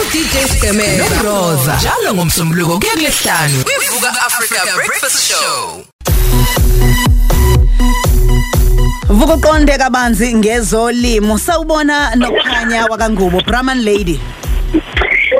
uDJ Skemen noRosa njalo ngomsombuluko kuya kulesihlanu kwivuka Africa Breakfast Show. Vuka uqonde kabanzi ngezolimo. Sawubona nokukhanya wakangubo Brahman lady.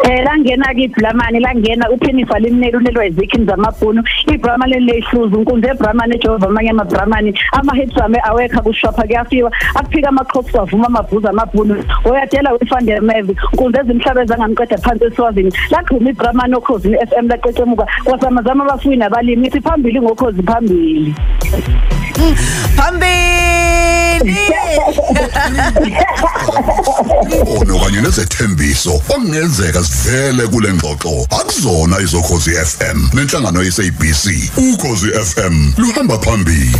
Eh langena kiblamani langena uphinifa limnelu lelwa izikini zamabhunu? iBrahma lelehluzu unkunze eBrahma neJehova amanye amaBrahmani ama-hits ame awekha kushopha kuyafiwa akuphika amaqhofu avuma amabhuza amabhunu. Oyadela uFander Mevi unkunze ezimhlaba ezangamqeda phansi eswazini laqhuma iBrahma nokhosini FM laqeqemuka. Kwasamazama abafuyi nabalimi ithi phambili ngokhozi phambili. Phambili! Ono kanye nezethembiso okungenzeka sivele kule ngxoxo. Akuzona izokhozi FM nenhlangano yesabc ukhozi FM luhamba phambili.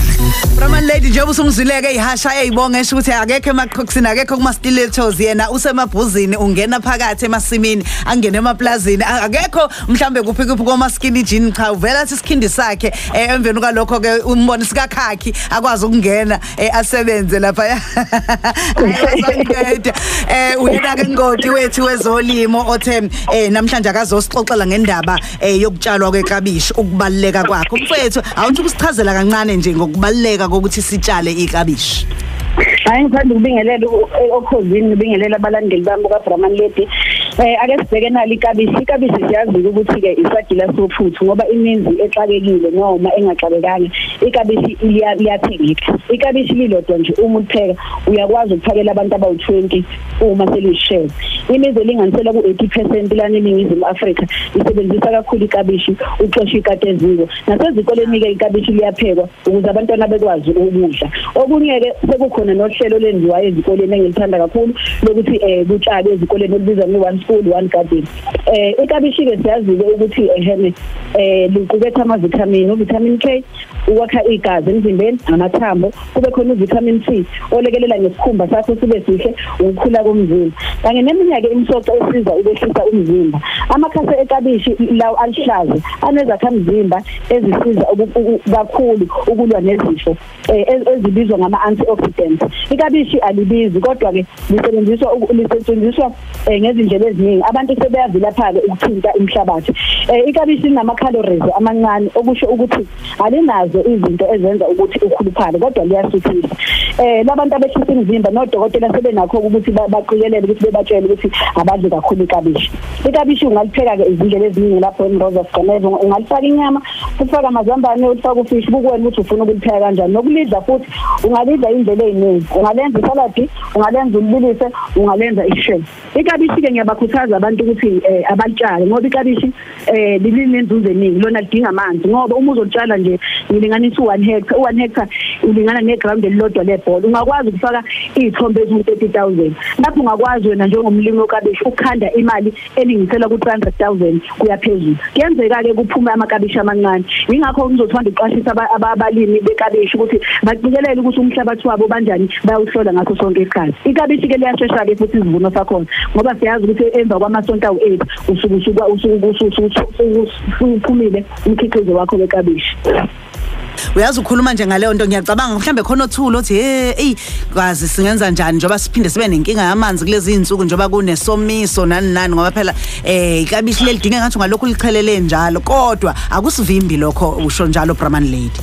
Brahman lady njengoba usungizileke ihasha eyibonga esho ukuthi akekho emaqhokusini akekho kuma stilettos yena usemabhuzini ungena phakathi emasimini angene emaplazini a- akekho mhlambe kuphi kuphi koma skinny jean. Cha uvela athi isikhindi sakhe eh, emveni kwalokho ke umbone sikakhakhi akwazi ukungena eh, asebenze lapha. eh uyena ke ngoti wethu wezolimo othe eh namhlanje akazosixoxela ngendaba eh yokutshalwa kwekabishi ukubaleka kwakho mfethu awuthi ukusichazela kancane nje ngokubaleka kokuthi sitshale ikabishi. Hayi ngithanda ukubingelela u- e- okhosini ngibingelela abalandeli bami bukaBrahman Lady eh ake sibheke nalo ikabishi ikabishi siyazi ukuthi ke isagila sophuthu ngoba iminzi exakekile noma engaxakekanga. Ikabishi liya- liyathengeka ikabishi lilodwa nje uma upheka uyakwazi ukuphakela abantu abawu20 uma selishare imizi elinganisela ku80% lana eningizimu Afrika isebenzisa kakhulu ikabishi uxosha ikate eziko nasezikoleni ke ikabishi liyaphekwa ukuze abantwana bekwazi ukudla. Okunye ke sekukhona nohlelo lenziwayo ezikoleni engilithanda kakhulu lokuthi eh kutshalwe ezikoleni olubizwa nge one school one garden eh ikabishi ke siyazi ke ukuthi ehene eh liquketha ama vitamin uvitamin K ukwakha igazi emzimbeni amathambo kube khona uvitamin C olekelela ngesikhumba sakho sibe sihle ukukhula komzimba. Kanye neminye ke imisoco esiza ukwehlisa umzimba. Amakhasi ekabishi lawo alihlaza anezakha mzimba ezisiza uku- uku- kakhulu ukulwa nezifo eh, ez- ezibizwa ngama antioxidants ikabishi alibizi kodwa ke lisebenziswa uku- lisetshenziswa eh, ngezindlela eziningi. Abantu sebeyazilapha ke ukuthinta umhlabathi. Eh, ikabishi linama calories amancane okusho ukuthi alinazo izinto ezenza ukuthi ukhuluphale kodwa liyasuthisa eh labantu abehlisa imizimba nodokotela sebenakho ukuthi ba- baqikelele ukuthi bebatshele ukuthi abadli kakhulu ikabishi ikabishi ungalipheka ke izindlela eziningi lapho emroza siqoneze ungalifaka inyama ufaka amazambane ufaka ufish bukwena ukuthi ufuna ukulipheka kanjani. Nokulidla futhi ungalidla indlela eziningi ungalenza isaladi ungalenza ulibilise ungalenza ishell ikabishi ke ngiyabakhuthaza abantu ukuthi eh, abalitshale ngoba ikabishi eh lilinenzuzo eningi lona lidinga amanzi ngoba uma uzotshala nje ngilinganisa u1 hectare u1 hectare ulingana neground elilodwa lebhola ungakwazi ukufaka izithombe eziwu30000 lapho ungakwazi wena njengomlimi okabishi ukukhanda imali elingisela ku300000 kuya phezulu kuyenzeka ke kuphume amakabishi amancane ingakho ngizothanda uqashisa aba- aba- abalimi bekabishi ukuthi baqikelele ukuthi umhlabathi wabo banjani bayawuhlola ngaso sonke isikhathi ikabishi ke liyashesha ke futhi isivuno sakhona ngoba siyazi ukuthi emva kwamasonto awu8 usuku usuku usuku usuku usuphumile umkhiqizo wakho wekabishi uyazi ukhuluma nje ngaleyo nto ngiyacabanga mhlambe khona othulo othi hey ey kwazi singenza njani njoba siphinde sibe nenkinga yamanzi kulezi insuku njoba kunesomiso nani nani ngoba phela eh ikabishi lelidinge ngathi ngalokhu lichelele njalo. Kodwa akusivimbi lokho usho njalo Brahman lady.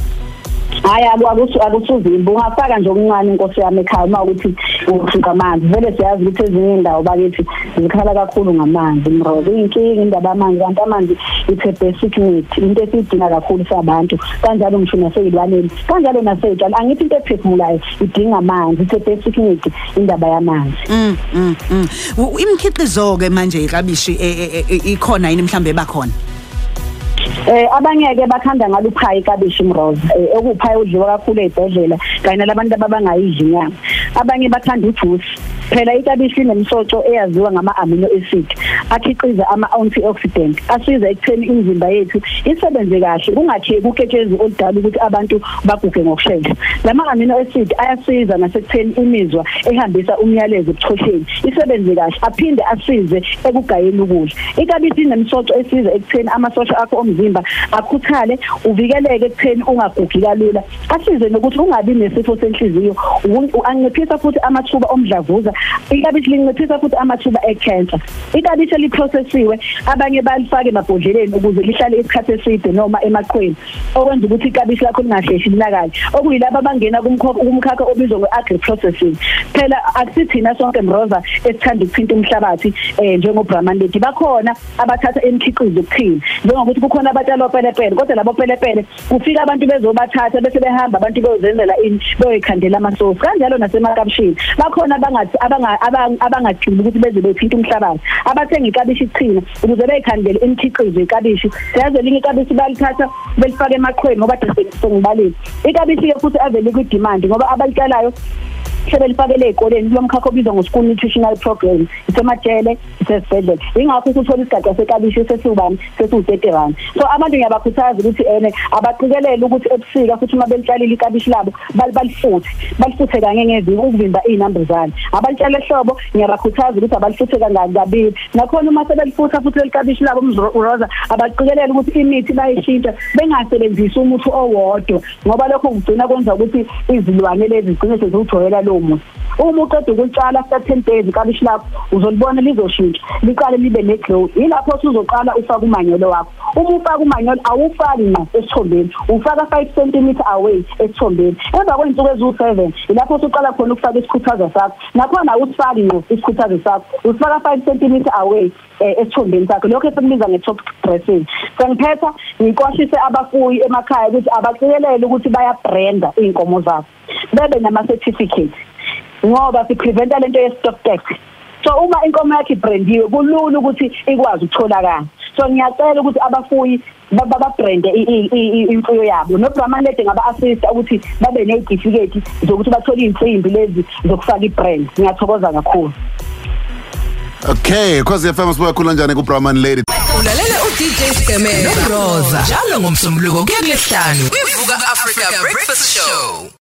Hayi akusu akusuvimba ungafaka nje okuncane inkosi yami ekhaya uma ukuthi ufika amanzi. Vele siyazi ukuthi ezinye indawo bakithi zikhala kakhulu ngamanzi mrozo inkinga indaba yamanzi kanti amanzi it's a basic need into esiyidinga kakhulu sabantu. Kanjalo ngisho naseyilwaneni kanjalo naseyitshalo angithi into ephefumulayo idinga amanzi it's a basic need indaba yamanzi. Mm mm mm. U- imkhiqizo ke manje ikabishi eh, eh, eh, ikhona yini mhlambe bakhona? Eh abanye ke bakhanda ngaluphaya ikabishi mroza eh, okuphaya udliwa kakhulu ezibhedlela kanye nalabantu abangayidli inyama. Abanye bathanda ujuice phela ikabishi linemsoco eyaziwa ngama amino acid akhiqiza ama antioxidant asiza ekutheni imizimba yethu isebenze kahle kungathi kuketshezi oludala ukuthi abantu baguge ngokusheshsha lama amino acid ayasiza nasekutheni imizwa ehambisa umyalezo ebuchosheni isebenze kahle aphinde asize ekugayeni ukudla. Ikabishi linemsoco esiza ekutheni amasosha akho omzimba akhuthale uvikeleke ekutheni ungagugi kalula. Asize nokuthi ungabi nesifo senhliziyo u- anciphisa futhi amathuba omdlavuza ikabishi linciphisa futhi amathuba ecancer. Ikabishi iklabishi eliprocessiwe abanye balifake emabhodleleni ukuze lihlale isikhathi eside noma emaqhweni okwenza ukuthi iklabishi lakho lingasheshe linakale okuyilabo abangena kumkhokha kumkhakha obizwa nge-agri processing phela akusithina sonke mroza esithanda ukuthinta umhlabathi eh njengoBrahman lady bakhona abathatha imikhiqizo ukuthini njengokuthi kukhona abatshalo pelepele kodwa labo pelepele kufika abantu bezobathatha bese behamba abantu beyozenzela ini beyoyikhandela amasosi kanjalo nasemakabishini bakhona abangathi abangathuli ukuthi beze bethinta umhlabathi. Abathenga ikabishi ichina ukuze beyikhandele imikhiqizo yekabishi. Siyazi elinye ikabishi balithatha belifaka emaqhweni ngoba sengibalile. Ikabishi ke futhi avele kwi demand ngoba abalitshalayo sebelifakele ezikoleni lomkhakha obizwa ngo-school nutritional program. Isemajele isesibhedlela. Ingakho ukuthola isigaxa sekabishi sesubani sesiwu-30 rand so abantu ngiyabakhuthaza ukuthi ene abaqikelele ukuthi ebusika futhi uma belitshalile ikabishi labo balifuthe. Balifuthe kanye ngeviki ukuvimba iy'nambuzane. Abalitshala ehlobo ngiyabakhuthaza ukuthi abalifuthe kangaki kabili. Nakhona uma sebelifutha futhi leli kabishi labo mroza abaqikelele ukuthi imithi bayishintsha bengasebenzisi umuthi owodwa. Ngoba lokho kugcina kwenza ukuthi izilwane lezi zigcine seziwujwayela lowo muthi uma uqeda ukutshala after 10 days ikabishi lakho uzolibona lizoshintsha liqale libe ne-glow. Yilapho usuzoqala ufaka umanyolo wakho. Uma ufaka umanyolo awufaki ngqo esithombeni. Ufaka 5 cm away esithombeni. Emva kwey'nsuku eziwu-7 ilapho usuqala khona ukufaka isikhuthazo sakho. Nakhona awusifaki ngqo isikhuthazo sakho. Usifaka 5 cm away eh, esithombeni sakho. Lokho esikubiza nge-top dressing. Sengiphetha ngiqwashise abafuyi emakhaya ukuthi abaqikelele ukuthi bayabrenda iy'nkomo zabo bebe nama-certificate ngoba sipreventa lento ye-stock tax so uma inkomo yakhe ibrandiwe kulula ukuthi ikwazi ukutholakala so ngiyacela ukuthi abafuyi babrande imfuyo yabo noBrahman lede ngaba assist ukuthi babe nezitifiketi zokuthi bathole insimbi lezi zokufaka ibrand ngiyathokoza kakhulu Okay, cause FM sibuya khulu kanjani ku Brahman Lady. Ulalela uDJ Stemela noRosa njalo ngomsombuluko kuya kulesihlanu. Ivuka Africa Breakfast Show.